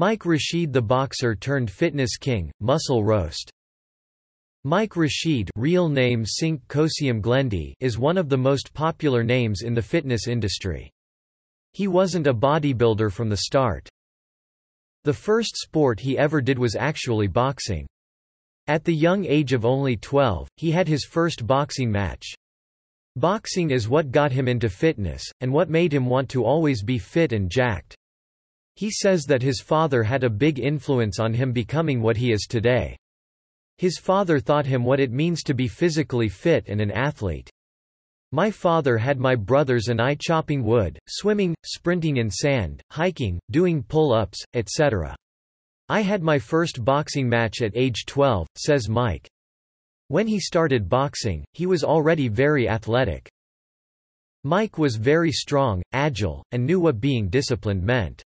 Mike Rashid the boxer turned fitness king, muscle roast. Mike Rashid real name Koseum Glendy is one of the most popular names in the fitness industry. He wasn't a bodybuilder from the start. The first sport he ever did was actually boxing. At the young age of only 12, he had his first boxing match. Boxing is what got him into fitness, and what made him want to always be fit and jacked. He says that his father had a big influence on him becoming what he is today. His father taught him what it means to be physically fit and an athlete. My father had my brothers and I chopping wood, swimming, sprinting in sand, hiking, doing pull-ups, etc. I had my first boxing match at age 12, says Mike. When he started boxing, he was already very athletic. Mike was very strong, agile, and knew what being disciplined meant.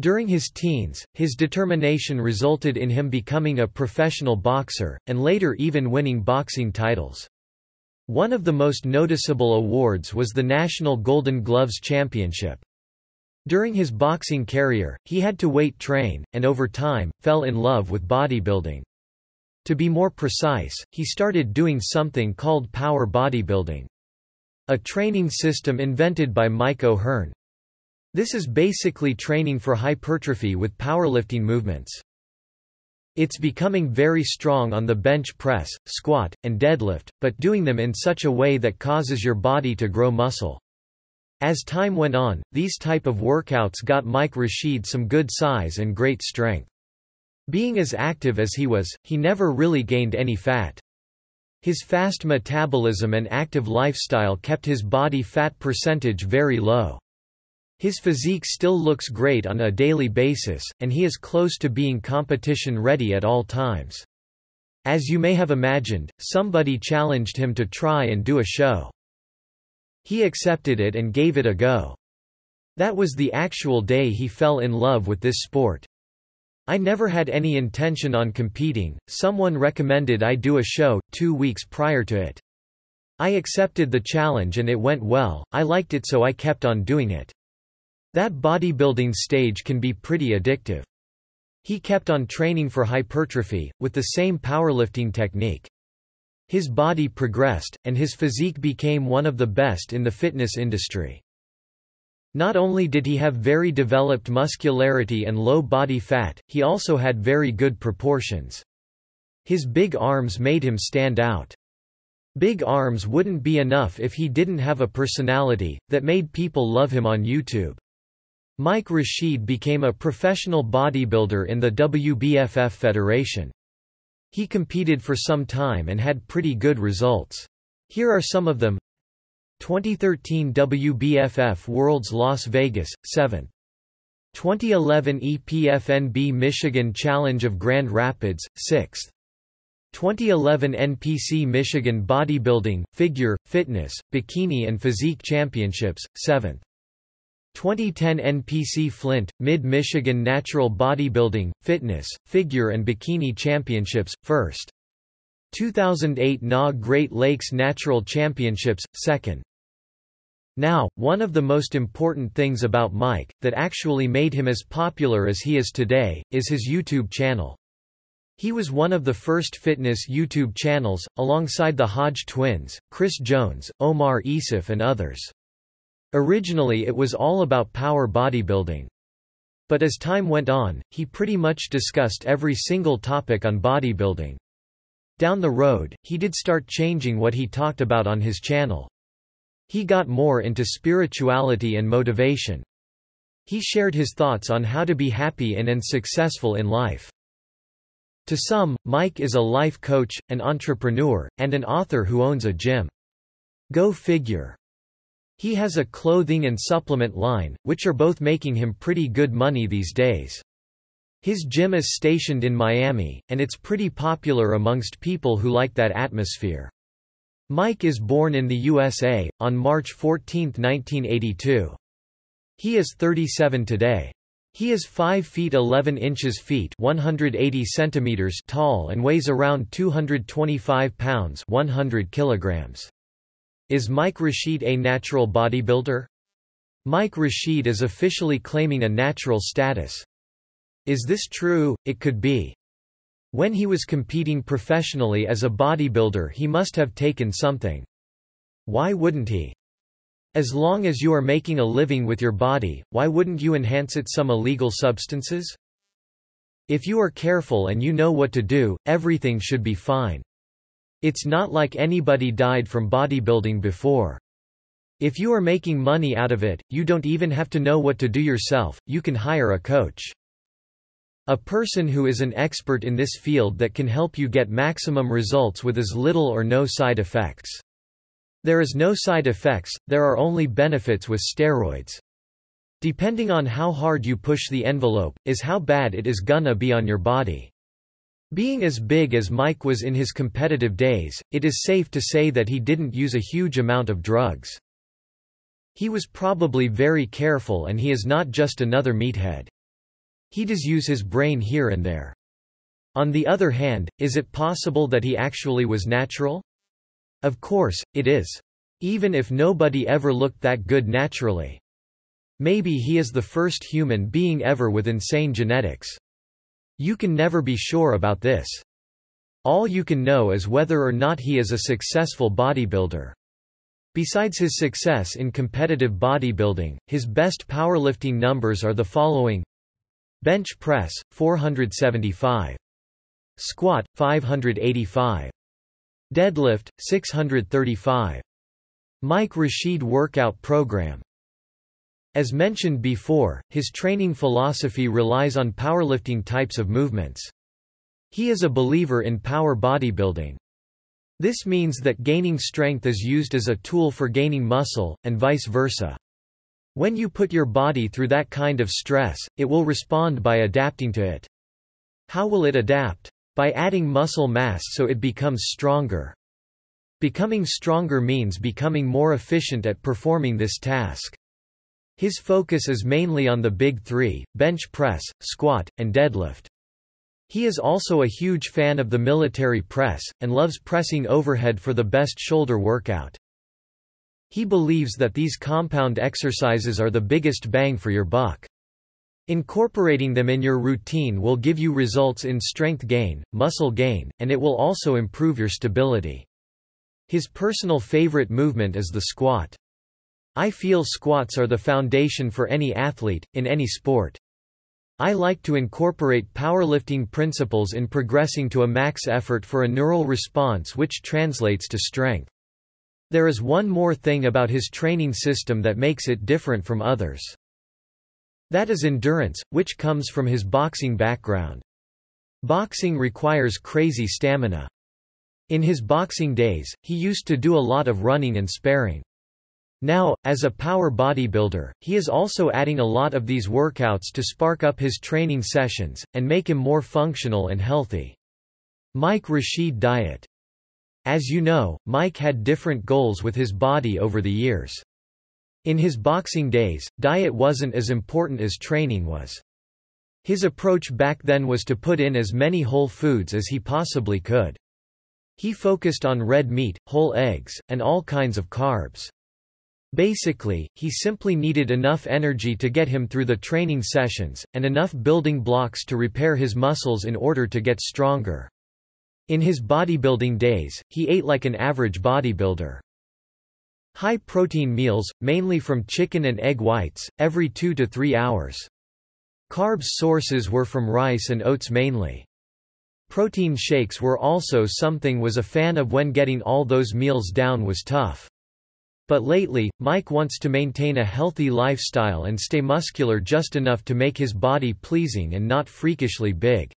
During his teens, his determination resulted in him becoming a professional boxer, and later even winning boxing titles. One of the most noticeable awards was the National Golden Gloves Championship. During his boxing career, he had to weight train, and over time, fell in love with bodybuilding. To be more precise, he started doing something called power bodybuilding. A training system invented by Mike O'Hearn. This is basically training for hypertrophy with powerlifting movements. It's becoming very strong on the bench press, squat, and deadlift, but doing them in such a way that causes your body to grow muscle. As time went on, these type of workouts got Mike Rashid some good size and great strength. Being as active as he was, he never really gained any fat. His fast metabolism and active lifestyle kept his body fat percentage very low. His physique still looks great on a daily basis, and he is close to being competition ready at all times. As you may have imagined, somebody challenged him to try and do a show. He accepted it and gave it a go. That was the actual day he fell in love with this sport. I never had any intention on competing, someone recommended I do a show, two weeks prior to it. I accepted the challenge and it went well, I liked it so I kept on doing it. That bodybuilding stage can be pretty addictive. He kept on training for hypertrophy, with the same powerlifting technique. His body progressed, and his physique became one of the best in the fitness industry. Not only did he have very developed muscularity and low body fat, he also had very good proportions. His big arms made him stand out. Big arms wouldn't be enough if he didn't have a personality, that made people love him on YouTube. Mike Rashid became a professional bodybuilder in the WBFF Federation. He competed for some time and had pretty good results. Here are some of them 2013 WBFF Worlds Las Vegas, 7th. 2011 EPFNB Michigan Challenge of Grand Rapids, 6th. 2011 NPC Michigan Bodybuilding, Figure, Fitness, Bikini and Physique Championships, 7th. 2010 NPC Flint, Mid-Michigan Natural Bodybuilding, Fitness, Figure and Bikini Championships, 1st. 2008 NA Great Lakes Natural Championships, 2nd. Now, one of the most important things about Mike, that actually made him as popular as he is today, is his YouTube channel. He was one of the first fitness YouTube channels, alongside the Hodge twins, Chris Jones, Omar Isuf and others. Originally it was all about power bodybuilding. But as time went on, he pretty much discussed every single topic on bodybuilding. Down the road, he did start changing what he talked about on his channel. He got more into spirituality and motivation. He shared his thoughts on how to be happy in and successful in life. To some, Mike is a life coach, an entrepreneur, and an author who owns a gym. Go figure. He has a clothing and supplement line, which are both making him pretty good money these days. His gym is stationed in Miami, and it's pretty popular amongst people who like that atmosphere. Mike is born in the USA, on March 14, 1982. He is 37 today. He is 5 feet 11 inches feet 180 centimeters tall and weighs around 225 pounds 100 kilograms. Is Mike Rashid a natural bodybuilder? Mike Rashid is officially claiming a natural status. Is this true? It could be. When he was competing professionally as a bodybuilder he must have taken something. Why wouldn't he? As long as you are making a living with your body, why wouldn't you enhance it some illegal substances? If you are careful and you know what to do, everything should be fine. It's not like anybody died from bodybuilding before. If you are making money out of it, you don't even have to know what to do yourself, you can hire a coach. A person who is an expert in this field that can help you get maximum results with as little or no side effects. There is no side effects, there are only benefits with steroids. Depending on how hard you push the envelope, is how bad it is gonna be on your body. Being as big as Mike was in his competitive days, it is safe to say that he didn't use a huge amount of drugs. He was probably very careful and he is not just another meathead. He does use his brain here and there. On the other hand, is it possible that he actually was natural? Of course, it is. Even if nobody ever looked that good naturally. Maybe he is the first human being ever with insane genetics. You can never be sure about this. All you can know is whether or not he is a successful bodybuilder. Besides his success in competitive bodybuilding, his best powerlifting numbers are the following Bench press, 475. Squat, 585. Deadlift, 635. Mike Rashid Workout Program as mentioned before, his training philosophy relies on powerlifting types of movements. He is a believer in power bodybuilding. This means that gaining strength is used as a tool for gaining muscle, and vice versa. When you put your body through that kind of stress, it will respond by adapting to it. How will it adapt? By adding muscle mass so it becomes stronger. Becoming stronger means becoming more efficient at performing this task. His focus is mainly on the big three, bench press, squat, and deadlift. He is also a huge fan of the military press, and loves pressing overhead for the best shoulder workout. He believes that these compound exercises are the biggest bang for your buck. Incorporating them in your routine will give you results in strength gain, muscle gain, and it will also improve your stability. His personal favorite movement is the squat. I feel squats are the foundation for any athlete, in any sport. I like to incorporate powerlifting principles in progressing to a max effort for a neural response which translates to strength. There is one more thing about his training system that makes it different from others. That is endurance, which comes from his boxing background. Boxing requires crazy stamina. In his boxing days, he used to do a lot of running and sparring. Now, as a power bodybuilder, he is also adding a lot of these workouts to spark up his training sessions, and make him more functional and healthy. Mike Rashid Diet As you know, Mike had different goals with his body over the years. In his boxing days, diet wasn't as important as training was. His approach back then was to put in as many whole foods as he possibly could. He focused on red meat, whole eggs, and all kinds of carbs. Basically, he simply needed enough energy to get him through the training sessions, and enough building blocks to repair his muscles in order to get stronger. In his bodybuilding days, he ate like an average bodybuilder. High-protein meals, mainly from chicken and egg whites, every two to three hours. Carbs sources were from rice and oats mainly. Protein shakes were also something was a fan of when getting all those meals down was tough. But lately, Mike wants to maintain a healthy lifestyle and stay muscular just enough to make his body pleasing and not freakishly big.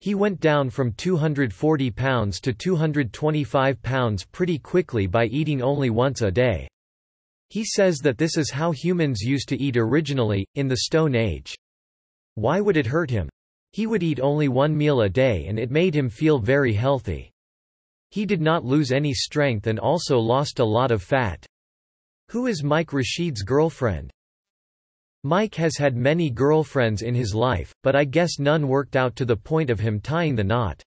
He went down from 240 pounds to 225 pounds pretty quickly by eating only once a day. He says that this is how humans used to eat originally, in the Stone Age. Why would it hurt him? He would eat only one meal a day and it made him feel very healthy. He did not lose any strength and also lost a lot of fat. Who is Mike Rashid's girlfriend? Mike has had many girlfriends in his life, but I guess none worked out to the point of him tying the knot.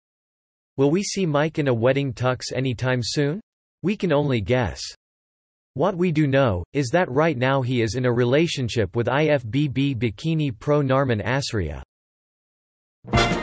Will we see Mike in a wedding tux anytime soon? We can only guess. What we do know, is that right now he is in a relationship with IFBB bikini pro Narman Asria. you